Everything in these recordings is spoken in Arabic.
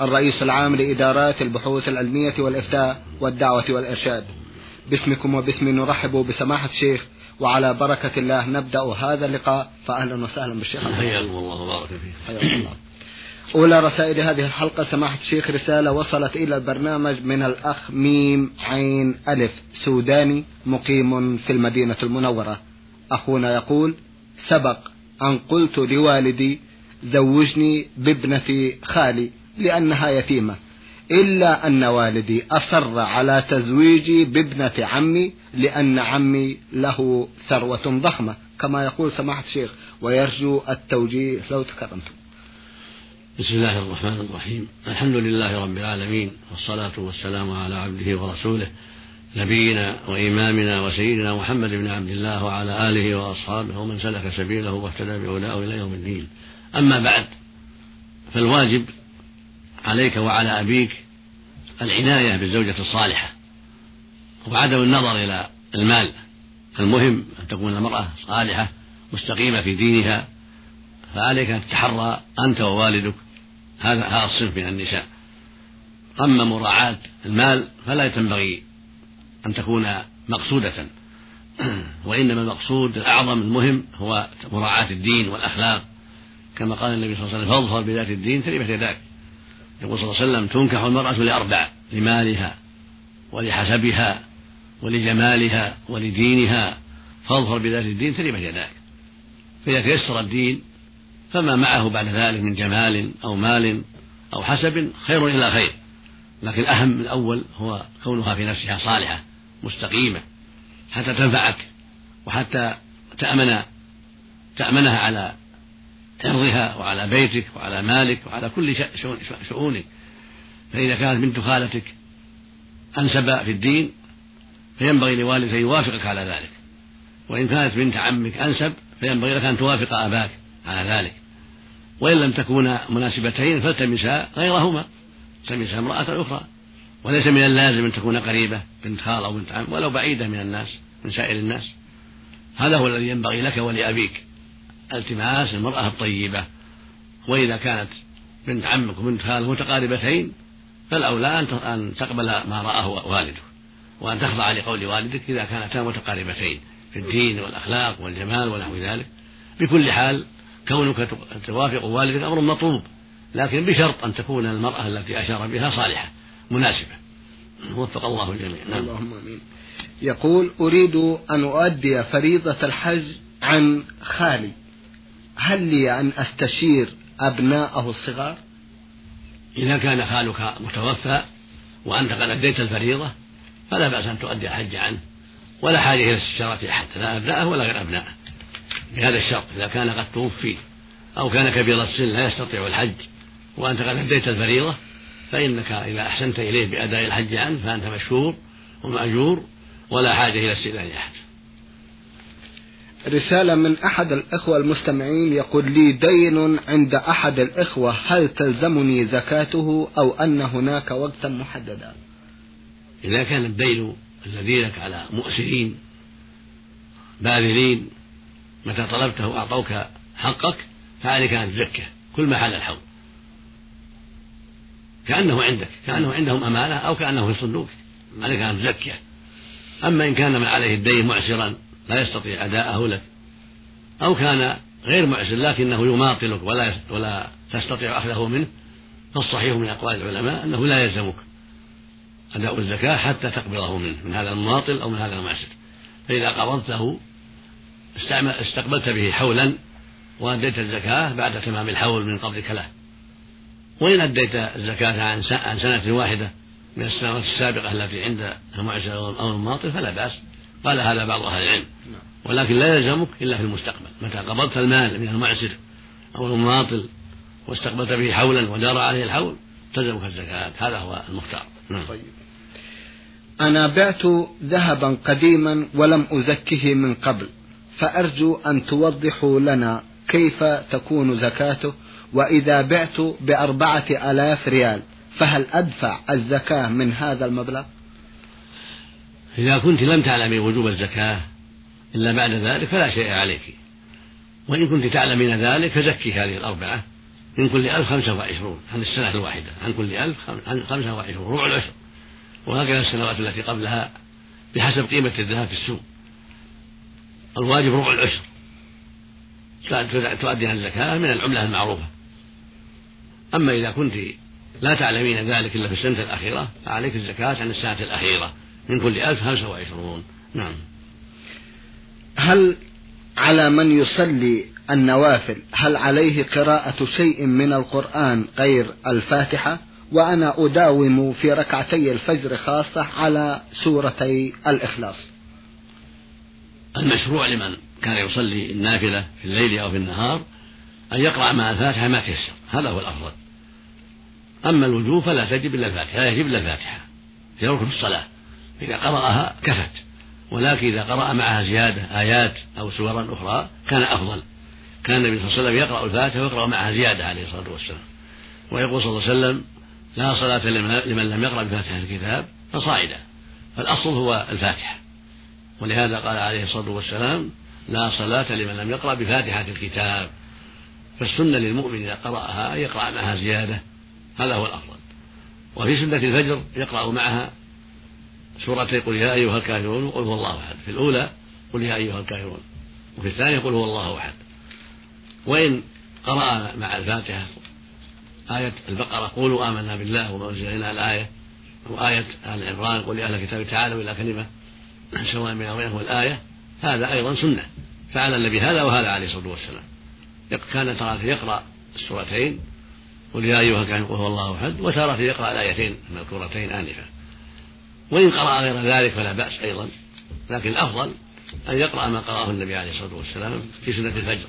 الرئيس العام لإدارات البحوث العلمية والإفتاء والدعوة والإرشاد. باسمكم وباسمي نرحب بسماحة الشيخ وعلى بركة الله نبدأ هذا اللقاء. فأهلا وسهلا بالشيخ. حياكم الله وبارك فيك. حياكم الله. أولى رسائل هذه الحلقة سماحة الشيخ رسالة وصلت إلى البرنامج من الأخ ميم عين ألف سوداني مقيم في المدينة المنورة. أخونا يقول سبق أن قلت لوالدي زوجني بابنة خالي. لأنها يتيمة. إلا أن والدي أصر على تزويجي بابنة عمي لأن عمي له ثروة ضخمة كما يقول سماحة الشيخ ويرجو التوجيه لو تكرمتم بسم الله الرحمن الرحيم. الحمد لله رب العالمين والصلاة والسلام على عبده ورسوله نبينا وإمامنا وسيدنا محمد بن عبد الله وعلى آله وأصحابه ومن سلك سبيله واهتدى بهداه إلى يوم الدين. أما بعد فالواجب عليك وعلى أبيك العناية بالزوجة الصالحة. وعدم النظر إلى المال. المهم أن تكون المرأة صالحة مستقيمة في دينها. فعليك أن تتحرى أنت ووالدك. هذا هذا الصنف من النساء. أما مراعاة المال فلا تنبغي أن تكون مقصودة. وإنما المقصود الأعظم المهم هو مراعاة الدين والأخلاق. كما قال النبي صلى الله عليه وسلم فاظفر بذات الدين تربت يداك. يقول صلى الله عليه وسلم تنكح المرأة لأربع لمالها ولحسبها ولجمالها ولدينها فاظفر بذات الدين تربت يداك فإذا تيسر الدين فما معه بعد ذلك من جمال أو مال أو حسب خير إلى خير. لكن الأهم الأول هو كونها في نفسها صالحة مستقيمة حتى تنفعك وحتى تأمن تأمنها على عرضها وعلى بيتك وعلى مالك وعلى كل شؤونك. فإذا كانت بنت خالتك أنسب في الدين فينبغي لوالدك أن يوافقك على ذلك. وإن كانت بنت عمك أنسب فينبغي لك أن توافق أباك على ذلك. وإن لم تكونا مناسبتين فالتمسا غيرهما. التمسا امرأة أخرى. وليس من اللازم أن تكون قريبة بنت خال أو بنت عم ولو بعيدة من الناس من سائر الناس. هذا هو الذي ينبغي لك ولأبيك. التماس المرأة الطيبة. وإذا كانت بنت عمك وبنت خالك متقاربتين فالأولى أن تقبل ما رآه والدك وأن تخضع لقول والدك إذا كانتا متقاربتين في الدين والأخلاق والجمال ونحو ذلك. بكل حال كونك توافق والدك أمر مطلوب لكن بشرط أن تكون المرأة التي أشار بها صالحة مناسبة. وفق الله الجميع نعم. اللهم آمين. يقول أريد أن أؤدي فريضة الحج عن خالي. هل لي أن أستشير أبناءه الصغار؟ إذا كان خالك متوفى وانت قد اديت الفريضة فلا بأس أن تؤدي الحج عنه. ولا حاجة إلى استشارة أحد لا أبناءه ولا غير أبناءه. بهذا الشرط إذا كان قد توفي أو كان كبير السن لا يستطيع الحج وانت قد اديت الفريضة فإنك إذا أحسنت إليه بأداء الحج عنه فأنت مشكور ومأجور ولا حاجة إلى استئذان أحد. رسالة من أحد الإخوة المستمعين يقول لي دين عند أحد الإخوة هل تلزمني زكاته أو أن هناك وقتا محددا؟ إذا كان الدين الذي لك على مؤسرين باذلين متى طلبته أعطوك حقك فعليك أن تزكه كل ما حل الحول. كأنه عندك كأنه عندهم أمانة أو كأنه في صندوق عليك أن تزكيه أما إن كان من عليه الدين معسرا لا يستطيع أداءه لك. أو كان غير معسر لكنه يماطلك ولا ولا تستطيع أخذه منه. فالصحيح من أقوال العلماء أنه لا يلزمك أداء الزكاة حتى تقبضه منه من هذا المماطل أو من هذا المعسر فإذا قبضته استقبلت به حولا وأديت الزكاة بعد تمام الحول من قبضك له. وإن أديت الزكاة عن عن سنة واحدة من السنوات السابقة التي عند المعسر أو الماطل فلا بأس. قال هذا بعض أهل العلم. ولكن لا يلزمك إلا في المستقبل. متى قبضت المال من المعسر أو المماطل واستقبلت به حولا ودار عليه الحول تلزمك الزكاة. هذا هو المختار. نعم. طيب. أنا بعت ذهبا قديما ولم أزكه من قبل فأرجو أن توضحوا لنا كيف تكون زكاته وإذا بعت بأربعة آلاف ريال فهل أدفع الزكاة من هذا المبلغ؟ إذا كنت لم تعلمي وجوب الزكاة إلا بعد ذلك فلا شيء عليك. وإن كنت تعلمين ذلك فزكي هذه الأربعة من كل ألف خمسة وعشرون عن السنة الواحدة عن كل ألف خمسة وعشرون ربع العشر. وهكذا السنوات التي قبلها بحسب قيمة الذهب في السوق. الواجب ربع العشر. تؤدي الزكاة من العملة المعروفة. أما إذا كنت لا تعلمين ذلك إلا في السنة الأخيرة فعليك الزكاة عن السنة الأخيرة. من كل ألف خمسة وعشرون. نعم. هل على من يصلي النوافل هل عليه قراءة شيء من القرآن غير الفاتحة؟ وأنا أداوم في ركعتي الفجر خاصة على سورتي الإخلاص. المشروع لمن كان يصلي النافلة في الليل أو في النهار أن يقرأ مع الفاتحة ما تيسر. هذا هو الأفضل. أما الوجوب فلا تجب إلا الفاتحة لا يجب إلا الفاتحة. في ركن الصلاة. إذا قرأها كفت ولكن إذا قرأ معها زيادة آيات أو سورا أخرى كان أفضل. كان النبي صلى الله عليه وسلم يقرأ الفاتحة ويقرأ معها زيادة عليه الصلاة والسلام. ويقول صلى الله عليه وسلم لا صلاة لمن لم يقرأ بفاتحة الكتاب فصاعدا فالأصل هو الفاتحة. ولهذا قال عليه الصلاة والسلام لا صلاة لمن لم يقرأ بفاتحة الكتاب. فالسنة للمؤمن إذا قرأها يقرأ معها زيادة هذا هو الأفضل. وفي سنة الفجر يقرأ معها سورتي قل يا أيها الكافرون وقل هو الله أحد. في الأولى قل يا أيها الكافرون. وفي الثانية قل هو الله أحد. وإن قرأ مع الفاتحة آية البقرة قولوا آمنا بالله وما أنزل إلينا الآية وآية آل عمران قل يا أهل الكتاب تعالوا إلى كلمة سواء بيننا وبينكم الآية. هذا أيضا سنة. فعل النبي هذا وهذا عليه الصلاة والسلام. كان ترى يقرأ السورتين. قل يا أيها الكافرون قل هو الله أحد. وتارة يقرأ الآيتين المذكورتين آنفا. وإن قرأ غير ذلك فلا بأس أيضا. لكن الأفضل أن يقرأ ما قرأه النبي عليه الصلاة والسلام في سنة الفجر.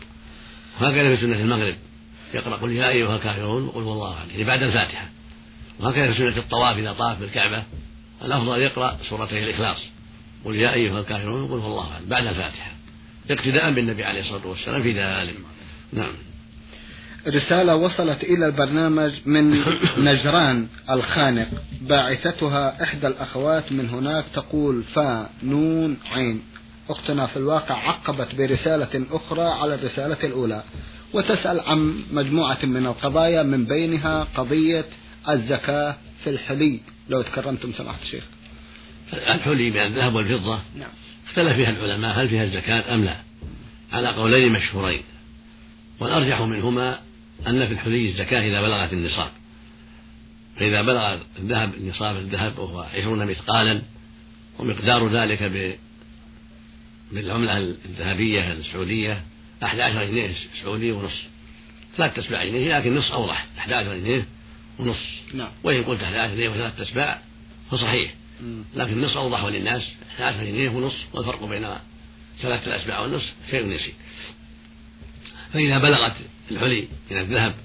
وهكذا في سنة المغرب. يقرأ قل يا أيها الكافرون وقل هو الله أحد. يعني بعد الفاتحة. وهكذا في سنة الطواف إذا طاف بالكعبة. الأفضل يقرأ سورتي الإخلاص. قل يا أيها الكافرون وقل هو الله أحد. بعد الفاتحة. اقتداء بالنبي عليه الصلاة والسلام في ذلك. نعم. رسالة وصلت إلى البرنامج من نجران الخانق. باعثتها إحدى الأخوات من هناك تقول فا نون عين. أختنا في الواقع عقبت برسالة أخرى على الرسالة الأولى. وتسأل عن مجموعة من القضايا من بينها قضية الزكاة في الحلي. لو تكرمتم سماحة الشيخ. الحلي من الذهب والفضة. نعم. اختلف فيها العلماء هل فيها الزكاة أم لا. على قولين مشهورين. والأرجح منهما أن في الحلي الزكاة إذا بلغت النصاب. فإذا بلغ الذهب نصاب الذهب وهو عشرون مثقالا ومقدار ذلك بالعملة الذهبية السعودية أحد عشر جنيه سعودي ونصف. ثلاثة أسباع جنيه لكن نص أوضح أحد عشر جنيه ونص نعم. وإن قلت أحد عشر جنيه وثلاثة أسباع فصحيح. لكن النص أوضح للناس أحد عشر جنيه ونص والفرق بين ثلاثة الأسباع والنصف شيء يسير. فإذا بلغت الحلي من الذهب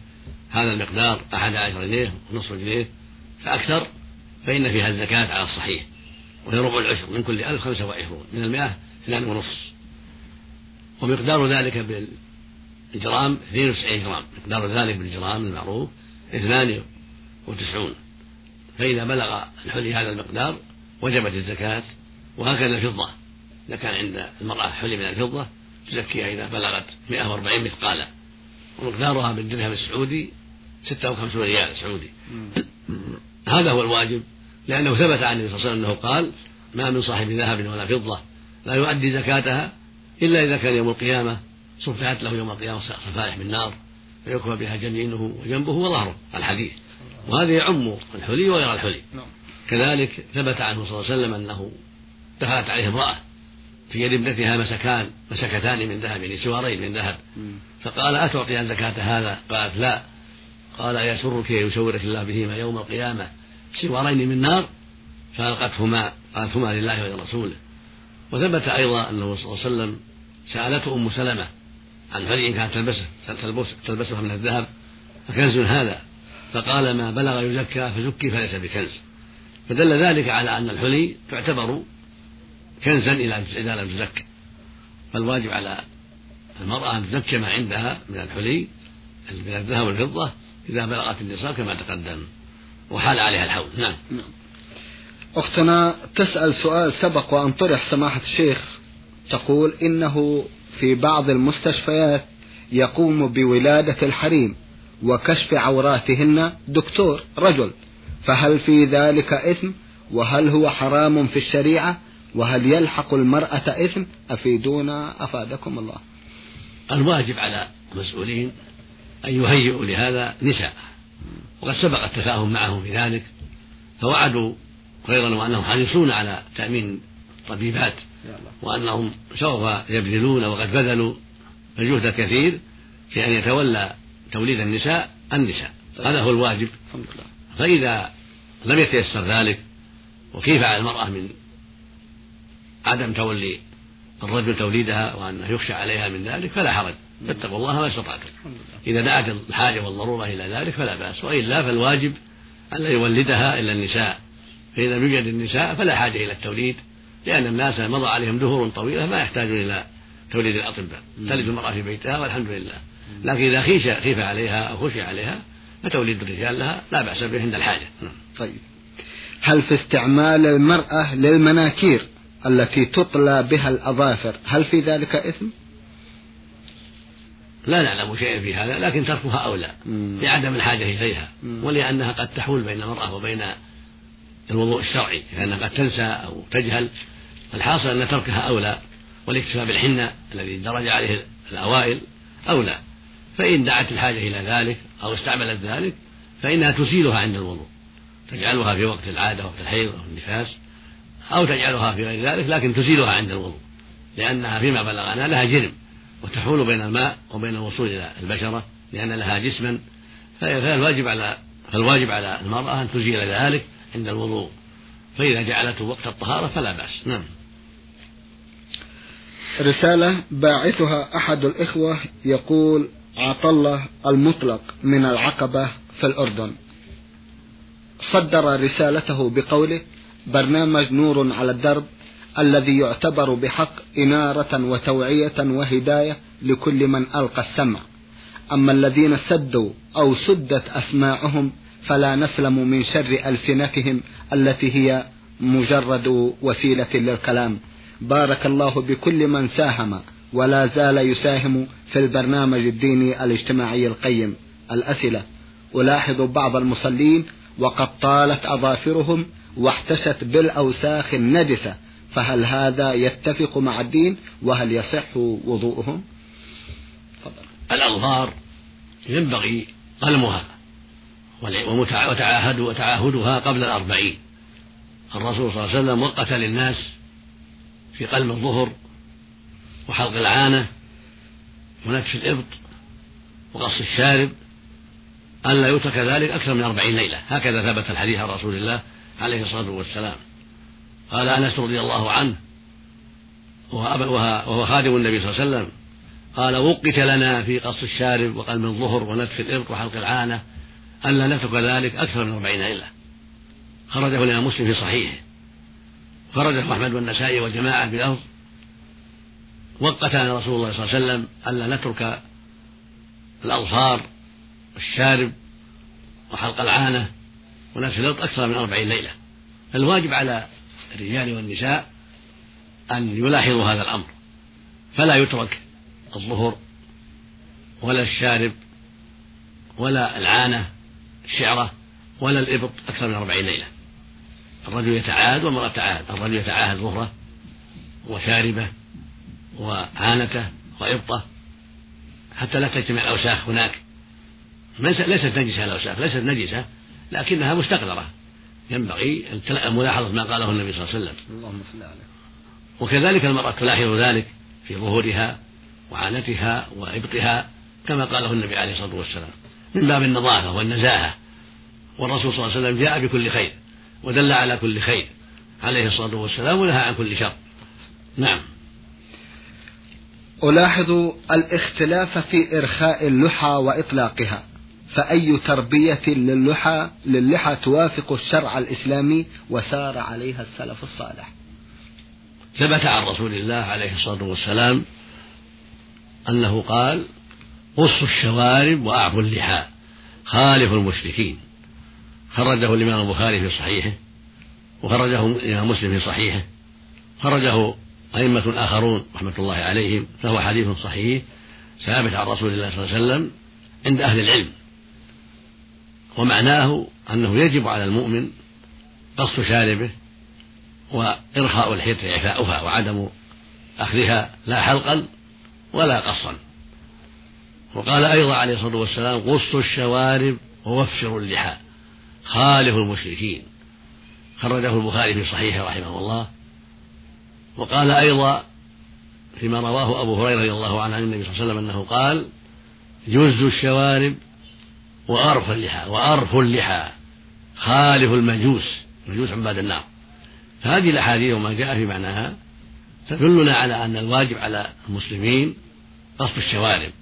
هذا المقدار أحد عشر جنيه ونصف جنيه فأكثر فإن فيها الزكاة على الصحيح وهي ربع العشر من كل ألف خمسة وعشرون من المئة اثنان ونصف. ومقدار ذلك بالجرام 92 جرام مقدار ذلك بالجرام المعروف 92 فإذا بلغ الحلي هذا المقدار وجبت الزكاة وهكذا الفضة. إذا كان عند المرأة حلي من الفضة تزكيها إذا بلغت 140 مثقالا. ومقدارها بالدرهم السعودي 56 ريال سعودي. هذا هو الواجب لأنه ثبت عن النبي صلى الله عليه وسلم أنه قال ما من صاحب ذهب ولا فضة لا يؤدي زكاتها إلا إذا كان يوم القيامة صفحت له يوم القيامة صفائح من نار فيكوى بها جنينه وجنبه وظهره. الحديث. وهذا يعم الحلي وغير الحلي. نعم. كذلك ثبت عنه صلى الله عليه وسلم أنه دخلت عليه امرأة في يد ابنتها مسكان مسكتان من ذهب يعني سوارين من ذهب. فقال أتعطي زكاة هذا؟ قالت لا. قال يسرك يشورك الله بهما يوم القيامة سوارين من نار فألقتهما قالتهما لله ولرسوله. وثبت أيضا أنه صلى الله عليه وسلم سألته أم سلمة عن فريق كانت تلبسه تلبسها من الذهب فكنز هذا؟ فقال ما بلغ يزكى فزكي فليس بكنز. فدل ذلك على أن الحلي تعتبر كنزا إذا لم تزكى. فالواجب على المرأة أن تزكي ما عندها من الحلي من الذهب والفضة إذا بلغت النصاب كما تقدم. وحال عليها الحول. نعم. أختنا تسأل سؤال سبق وأن طرح سماحة الشيخ. تقول إنه في بعض المستشفيات يقوم بولادة الحريم وكشف عوراتهن دكتور رجل. فهل في ذلك إثم؟ وهل هو حرام في الشريعة؟ وهل يلحق المرأة إثم؟ أفيدونا أفادكم الله. الواجب على المسؤولين أن يهيئوا لهذا نساء. وقد سبق التفاهم معهم في ذلك فوعدوا غير وأنهم حريصون على تأمين طبيبات وأنهم سوف يبذلون وقد بذلوا الجهد الكثير في أن يتولى توليد النساء النساء. هذا هو الواجب. فإذا لم يتيسر ذلك وكيف على المرأة من عدم تولي الرجل توليدها وأنه يخشى عليها من ذلك فلا حرج فاتقوا الله ما استطعتم. إذا دعت الحاجة والضرورة إلى ذلك فلا بأس وإلا فالواجب أن لا يولدها إلا النساء. فإذا لم يوجد النساء فلا حاجة إلى التوليد لأن الناس مضى عليهم دهور طويلة ما يحتاجون إلى توليد الأطباء. تلد المرأة في بيتها والحمد لله. لكن إذا خيش خيف عليها أو خشي عليها فتوليد الرجال لها لا بأس به عند الحاجة. طيب. هل في استعمال المرأة للمناكير؟ التي تطلى بها الأظافر. هل في ذلك إثم؟ لا نعلم شيئا في هذا لكن تركها أولى لعدم الحاجة إليها. ولأنها قد تحول بين المرأة وبين الوضوء الشرعي لأنها قد تنسى أو تجهل. الحاصل أن تركها أولى والاكتفاء بالحنة الذي درج عليه الأوائل أولى فإن دعت الحاجة إلى ذلك أو استعملت ذلك فإنها تزيلها عند الوضوء تجعلها في وقت العادة وقت الحيض أو النفاس. أو تجعلها في غير ذلك لكن تزيلها عند الوضوء لأنها فيما بلغنا لها جرم وتحول بين الماء وبين الوصول إلى البشرة لأن لها جسما فالواجب على فالواجب على المرأة أن تزيل ذلك عند الوضوء فإذا جعلته وقت الطهارة فلا بأس. نعم. رسالة باعثها أحد الإخوة يقول عطلة المطلق من العقبة في الأردن. صدر رسالته بقوله برنامج نور على الدرب الذي يعتبر بحق إنارة وتوعية وهداية لكل من ألقى السمع. أما الذين سدوا أو سدت أسماعهم فلا نسلم من شر ألسنتهم التي هي مجرد وسيلة للكلام. بارك الله بكل من ساهم ولا زال يساهم في البرنامج الديني الاجتماعي القيم. الأسئلة. ألاحظ بعض المصلين وقد طالت أظافرهم واحتشت بالأوساخ النجسة فهل هذا يتفق مع الدين؟ وهل يصح وضوءهم؟ الأظهار ينبغي قلمها وتعاهد وتعاهدها قبل الأربعين. الرسول صلى الله عليه وسلم وقت للناس في قلم الظهر وحلق العانة ونكش الإبط وقص الشارب ألا يترك ذلك أكثر من أربعين ليلة. هكذا ثبت الحديث عن رسول الله عليه الصلاة والسلام. قال أنس رضي الله عنه وهو خادم النبي صلى الله عليه وسلم قال وقت لنا في قص الشارب وقلم الظهر ونتف الإبط وحلق العانة ألا نترك ذلك أكثر من أربعين ليلة خرجه الإمام مسلم في صحيحه. خرجه أحمد والنسائي والجماعة بلفظ وقتنا رسول الله صلى الله عليه وسلم ألا نترك الأظفار والشارب وحلق العانة. ونفس الأرض أكثر من أربعين ليلة. فالواجب على الرجال والنساء أن يلاحظوا هذا الأمر. فلا يترك الظهر ولا الشارب ولا العانة الشعرة ولا الإبط أكثر من أربعين ليلة. الرجل يتعاهد والمرأة تعاهد الرجل يتعاهد ظهره وشاربه وعانته وإبطه حتى لا تجتمع الأوساخ هناك. ليست نجسة الأوساخ ليست نجسة. لكنها مستقذرة ينبغي ملاحظة ما قاله النبي صلى الله عليه وسلم. اللهم صل عليه. وكذلك المرأة تلاحظ ذلك في ظهورها وعانتها وإبطها كما قاله النبي عليه الصلاة والسلام من باب النظافة والنزاهة. والرسول صلى الله عليه وسلم جاء بكل خير ودل على كل خير عليه الصلاة والسلام ونهى عن كل شر. نعم. ألاحظ الاختلاف في إرخاء اللحى وإطلاقها. فأي تربية للحى للحى توافق الشرع الإسلامي وسار عليها السلف الصالح. ثبت عن رسول الله عليه الصلاة والسلام أنه قال قصوا الشوارب وأعفوا اللحى خالفوا المشركين خرجه الإمام البخاري في صحيحه وخرجه الإمام مسلم في صحيحه خرجه أئمة آخرون رحمة الله عليهم فهو حديث صحيح ثابت عن رسول الله صلى الله عليه وسلم عند أهل العلم. ومعناه أنه يجب على المؤمن قص شاربه وإرخاء الحيط إعفاؤها وعدم أخذها لا حلقا ولا قصا. وقال أيضا عليه الصلاة والسلام قصوا الشوارب ووفروا اللحى. خالفوا المشركين. خرجه البخاري في صحيحه رحمه الله. وقال أيضا فيما رواه أبو هريرة رضي الله عنه عن النبي صلى الله عليه وسلم أنه قال جز الشوارب وأرف اللحى وأرف اللحى. خالف المجوس مجوس عباد النار. فهذه الأحاديث وما جاء في معناها تدلنا على أن الواجب على المسلمين قصد الشوارب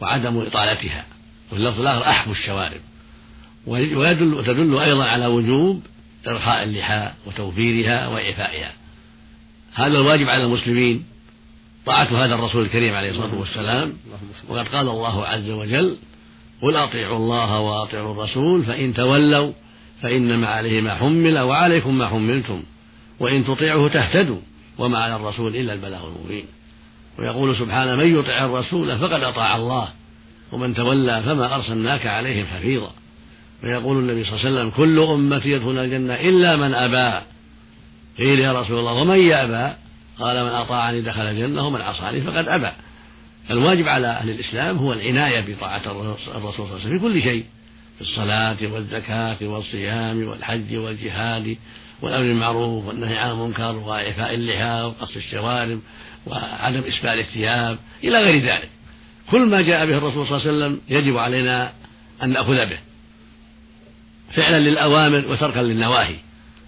وعدم إطالتها واللفظ الآخر أحب الشوارب. ويدل وتدل أيضا على وجوب إرخاء اللحى وتوفيرها وإعفائها. هذا الواجب على المسلمين. طاعة هذا الرسول الكريم عليه الصلاة والسلام. وقد قال الله عز وجل قل أطيعوا الله وأطيعوا الرسول فإن تولوا فإنما عليه ما حمل وعليكم ما حملتم وإن تطيعوه تهتدوا وما على الرسول إلا البلاغ المبين. ويقول سبحانه من يطع الرسول فقد أطاع الله ومن تولى فما أرسلناك عليهم حفيظا. ويقول النبي صلى الله عليه وسلم كل أمتي يدخلون الجنة إلا من أبى. قيل يا رسول الله ومن يأبى؟ قال من أطاعني دخل الجنة ومن عصاني فقد أبى. الواجب على أهل الإسلام هو العناية بطاعة الرسول صلى الله عليه وسلم في كل شيء في الصلاة والزكاة والصيام والحج والجهاد والأمر بالمعروف والنهي عن المنكر وإعفاء اللحى وقص الشوارب وعدم إسبال الثياب إلى غير ذلك. كل ما جاء به الرسول صلى الله عليه وسلم يجب علينا أن نأخذ به فعلا للأوامر وتركا للنواهي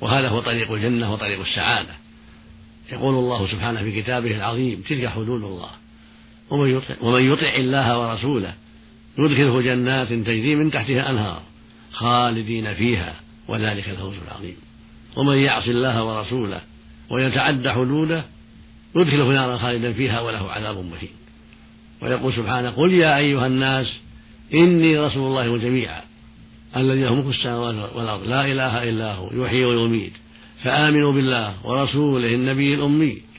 وهذا هو طريق الجنة وطريق السعادة. يقول الله سبحانه في كتابه العظيم تلك حدود الله. ومن يطع, ومن يطع الله ورسوله يدخله جنات تجري من تحتها أنهار خالدين فيها وذلك الفوز العظيم. ومن يعص الله ورسوله ويتعدى حدوده يدخله نارا خالدا فيها وله عذاب مهين. ويقول سبحانه قل يا أيها الناس إني رسول الله جميعا الذي له ملك السماوات والأرض. لا إله إلا هو يحيي ويميت فآمنوا بالله ورسوله النبي الأمي.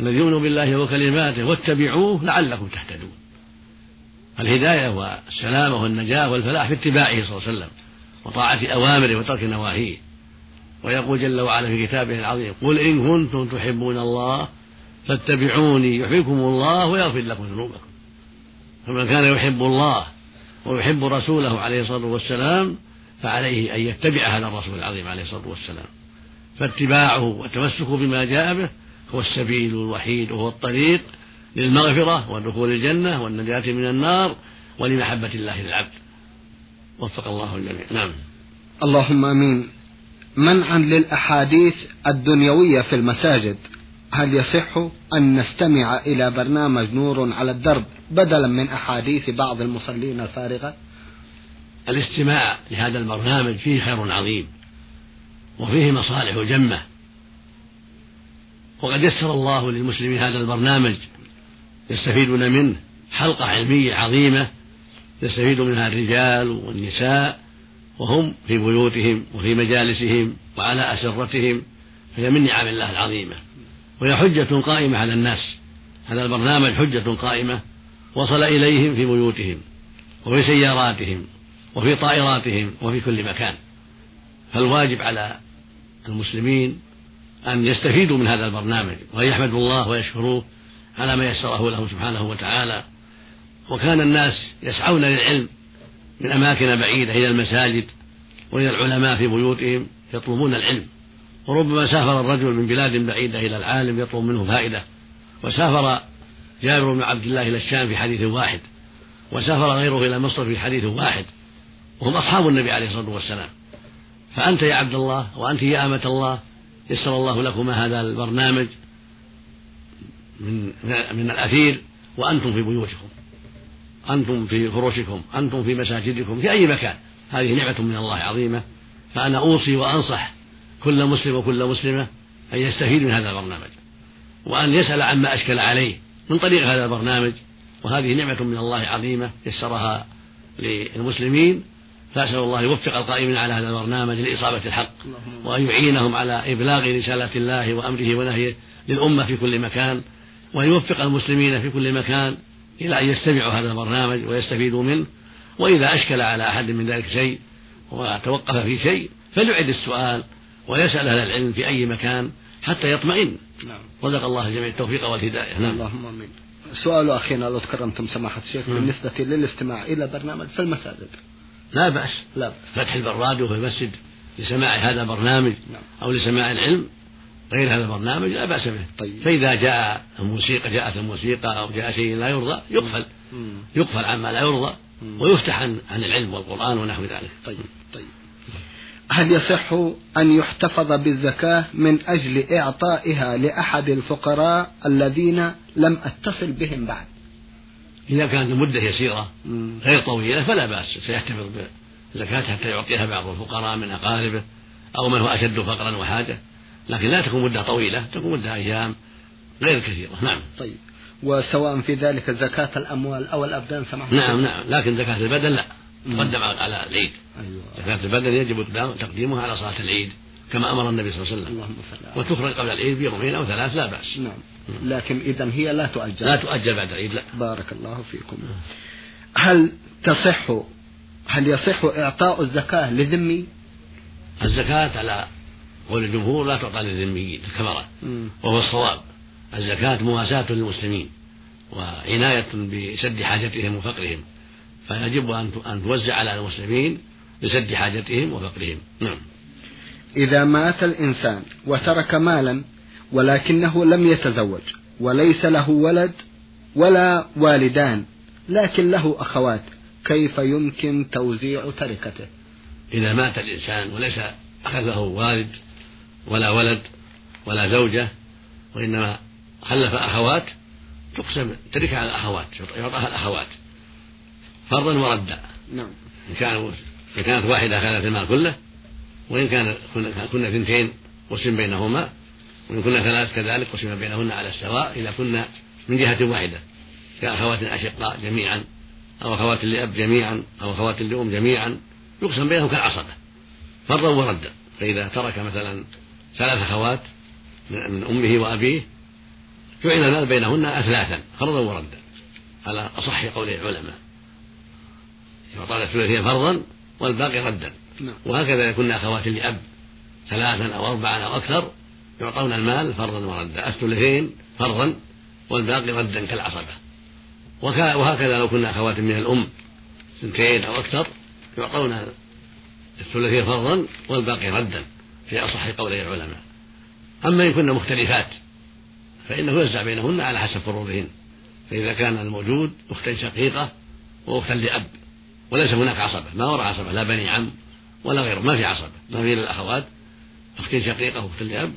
الذي يؤمن بالله وكلماته واتبعوه لعلكم تهتدون. الهداية والسلامة والنجاة والفلاح في اتباعه صلى الله عليه وسلم وطاعة أوامره وترك نواهيه. ويقول جل وعلا في كتابه العظيم قل إن كنتم تحبون الله فاتبعوني يحبكم الله ويغفر لكم ذنوبكم. فمن كان يحب الله ويحب رسوله عليه الصلاة والسلام فعليه أن يتبع هذا الرسول العظيم عليه الصلاة والسلام. فاتباعه والتمسك بما جاء به هو السبيل الوحيد وهو الطريق للمغفرة ودخول الجنة والنجاة من النار ولمحبة الله للعبد. وفق الله الجميع. نعم. اللهم آمين. منعا للأحاديث الدنيوية في المساجد. هل يصح أن نستمع إلى برنامج نور على الدرب بدلا من أحاديث بعض المصلين الفارغة؟ الاستماع لهذا البرنامج فيه خير عظيم وفيه مصالح جمة وقد يسر الله للمسلمين هذا البرنامج. يستفيدون منه حلقة علمية عظيمة. يستفيد منها الرجال والنساء. وهم في بيوتهم وفي مجالسهم وعلى أسرتهم. فهي من نعم الله العظيمة. وهي حجة قائمة على الناس. هذا البرنامج حجة قائمة. وصل إليهم في بيوتهم وفي سياراتهم وفي طائراتهم وفي كل مكان. فالواجب على المسلمين أن يستفيدوا من هذا البرنامج وأن يحمدوا الله ويشكروه على ما يسره لهم سبحانه وتعالى. وكان الناس يسعون للعلم من أماكن بعيدة إلى المساجد وإلى العلماء في بيوتهم يطلبون العلم. وربما سافر الرجل من بلاد بعيدة إلى العالم يطلب منه فائدة. وسافر جابر بن عبد الله إلى الشام في حديث واحد. وسافر غيره إلى مصر في حديث واحد. وهم أصحاب النبي عليه الصلاة والسلام. فأنت يا عبد الله وأنت يا أمة الله يسر الله لكما هذا البرنامج من من الأثير وأنتم في بيوتكم. أنتم في فروشكم أنتم في مساجدكم في أي مكان. هذه نعمة من الله عظيمة. فأنا أوصي وأنصح كل مسلم وكل مسلمة أن يستفيد من هذا البرنامج. وأن يسأل عما أشكل عليه من طريق هذا البرنامج. وهذه نعمة من الله عظيمة يسرها للمسلمين. فأسأل الله يوفق القائمين على هذا البرنامج لإصابة الحق وأن يعينهم على إبلاغ رسالة الله وأمره ونهيه للأمة في كل مكان وأن يوفق المسلمين في كل مكان إلى أن يستمعوا هذا البرنامج ويستفيدوا منه وإذا أشكل على أحد من ذلك شيء وتوقف في شيء فليعد السؤال ويسأل أهل العلم في أي مكان حتى يطمئن. نعم. رزق الله جميع التوفيق والهداية. نعم. اللهم آمين. سؤال أخينا لو تكرمتم سماحة الشيخ بالنسبة للاستماع إلى برنامج في المساجد. لا بأس لا بأس فتح الراديو في المسجد لسماع هذا البرنامج نعم. أو لسماع العلم غير هذا البرنامج لا بأس به طيب. فإذا جاء الموسيقى جاءت الموسيقى أو جاء شيء لا يرضى يقفل مم. يقفل عما لا يرضى مم. ويفتح عن, عن العلم والقرآن ونحو ذلك طيب طيب هل يصح أن يحتفظ بالزكاة من أجل إعطائها لأحد الفقراء الذين لم أتصل بهم بعد إذا كانت المدة يسيرة غير طويلة فلا بأس سيحتفظ بالزكاة حتى يعطيها بعض الفقراء من أقاربه أو من هو أشد فقرا وحاجة. لكن لا تكون مدة طويلة تكون مدة أيام غير كثيرة. نعم. طيب. وسواء في ذلك زكاة الأموال أو الأبدان سمحت نعم نعم. لكن زكاة البدن لا. تقدم على العيد. أيوة. زكاة البدن يجب تقديمها على صلاة العيد. كما أمر النبي صلى الله عليه وسلم. اللهم صل وتخرج قبل العيد بيومين أو ثلاث لا بأس. نعم. لكن إذا هي لا تؤجل. لا تؤجل بعد العيد لا. بارك الله فيكم. هل تصح هل يصح إعطاء الزكاة لذمي؟ الزكاة على قول الجمهور لا تعطى للذميين الكفرة. وهو الصواب. الزكاة مواساة للمسلمين وعناية بسد حاجتهم وفقرهم. فيجب أن توزع على المسلمين لسد حاجتهم وفقرهم. نعم. إذا مات الإنسان وترك مالا ولكنه لم يتزوج وليس له ولد ولا والدان لكن له أخوات كيف يمكن توزيع تركته؟ إذا مات الإنسان وليس له والد ولا ولد ولا زوجة وإنما خلف أخوات تقسم ترك على الأخوات يعطاها الأخوات فرضا وردا. نعم. إن كان إن كانت واحدة أخذت المال كله وإن كان كنا اثنتين قسم بينهما وإن كنا ثلاث كذلك قسم بينهن على السواء إذا كنا من جهة واحدة كأخوات أشقاء جميعا أو أخوات لأب جميعا أو أخوات لأم جميعا يقسم بينهم كالعصبة فرضا وردا. فإذا ترك مثلا ثلاث أخوات من أمه وأبيه جعل المال بينهن أثلاثا فرضا وردا. على أصح قول العلماء. يعطى الثلثين فرضا والباقي ردا. وهكذا يكون أخوات لأب ثلاثا أو أربعا أو أكثر يعطون المال فرضا وردا الثلثين فرضا والباقي ردا كالعصبة. وهكذا لو كنا أخوات من الأم سنتين أو أكثر يعطون الثلثين فرضا والباقي ردا في أصح قولي العلماء. أما إن كنا مختلفات فإنه يوزع بينهن على حسب فروضهن. فإذا كان الموجود أختا شقيقة وأختا لأب وليس هناك عصبة ما وراء عصبة لا بني عم ولا غيره. ما في عصبة ما في الأخوات أخت شقيقة وأخت لأب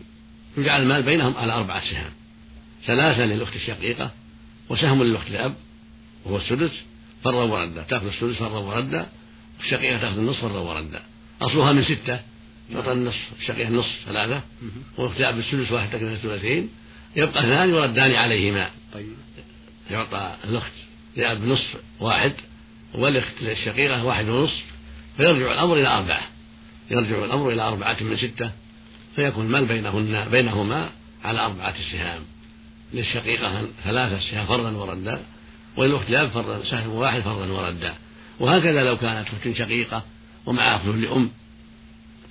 يجعل المال بينهم على أربعة سهام ثلاثة للأخت الشقيقة وسهم للأخت الأب وهو السدس. فرا وردا. تأخذ السدس فرا وردا. والشقيقة تأخذ النصف فرا وردا. أصلها من ستة. يعطى النصف. الشقيقة النصف ثلاثة. والأخت الأب السدس واحد تكمل الثلاثين. يبقى اثنان يردان عليهما. طيب. يعطى الأخت لأب نصف واحد والأخت الشقيقة واحد ونصف. فيرجع الأمر إلى أربعة. يرجع الأمر إلى أربعة من ستة فيكون المال بينهن بينهما على أربعة سهام. للشقيقة ثلاثة سهام فرضا وردا وللأخت الأب فرضا سهم واحد فرضا وردا. وهكذا لو كانت أخت شقيقة ومعها أخت لأم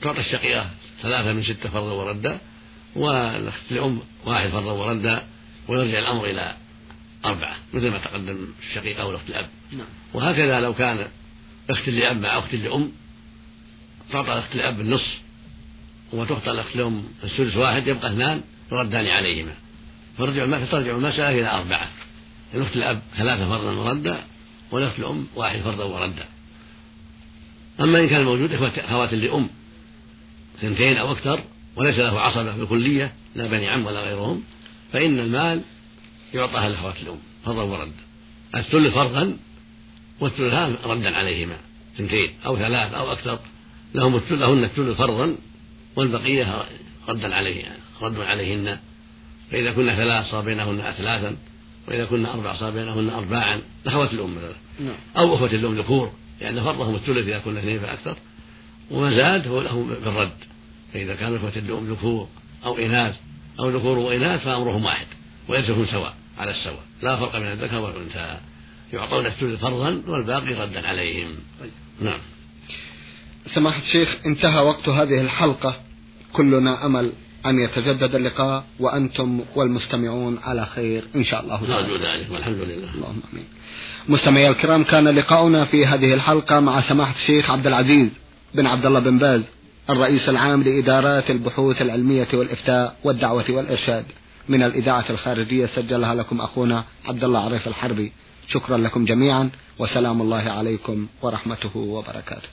تعطى الشقيقة ثلاثة من ستة فرضا وردا والأخت لأم واحد فرضا وردا ويرجع الأمر إلى أربعة مثل ما تقدم الشقيقة والأخت الأب نعم. وهكذا لو كان أخت لأب مع أخت لأم تعطى الأخت لأب النصف وتعطى الأخت لأم السدس واحد يبقى اثنان يردان عليهما. فرجع فترجع المسألة إلى أربعة. الأخت الأب ثلاثة فرضا وردا والأخت الأم واحد فرضا وردا. أما إن كان موجود أخوات لأم اثنتين أو أكثر وليس له عصبة بالكلية لا بني عم ولا غيرهم فإن المال يعطى لأخوات الأم فرضا وردا. الثلث فرضا والثلثان ردا عليهما اثنتين أو ثلاث أو أكثر. لهم لهن الثلث فرضا والبقية ردا عليه رد عليهن. فإذا كنا ثلاث صار بينهن أثلاثا وإذا كنا أربع صار بينهن أرباعا. لأخوات الأم مثلا. نعم. أو أخوة الأم ذكور لأن فرضهم الثلث إذا كنا اثنين فأكثر. وما زاد هو له بالرد. فإذا كان إخوة الأم ذكور أو إناث أو ذكور وإناث فأمرهم واحد ويرثهم سواء على السواء. لا فرق بين الذكر والأنثى. يعطون الثلث فرضا والباقي ردا عليهم. طيب. نعم. سماحة الشيخ انتهى وقت هذه الحلقة. كلنا أمل أن يتجدد اللقاء وأنتم والمستمعون على خير إن شاء الله تعالى. نرجو ذلك والحمد لله. اللهم آمين. مستمعي الكرام كان لقاؤنا في هذه الحلقة مع سماحة الشيخ عبد العزيز بن عبد الله بن باز الرئيس العام لإدارات البحوث العلمية والإفتاء والدعوة والإرشاد. من الإذاعة الخارجية سجلها لكم أخونا عبد الله عريف الحربي. شكرا لكم جميعا وسلام الله عليكم ورحمته وبركاته.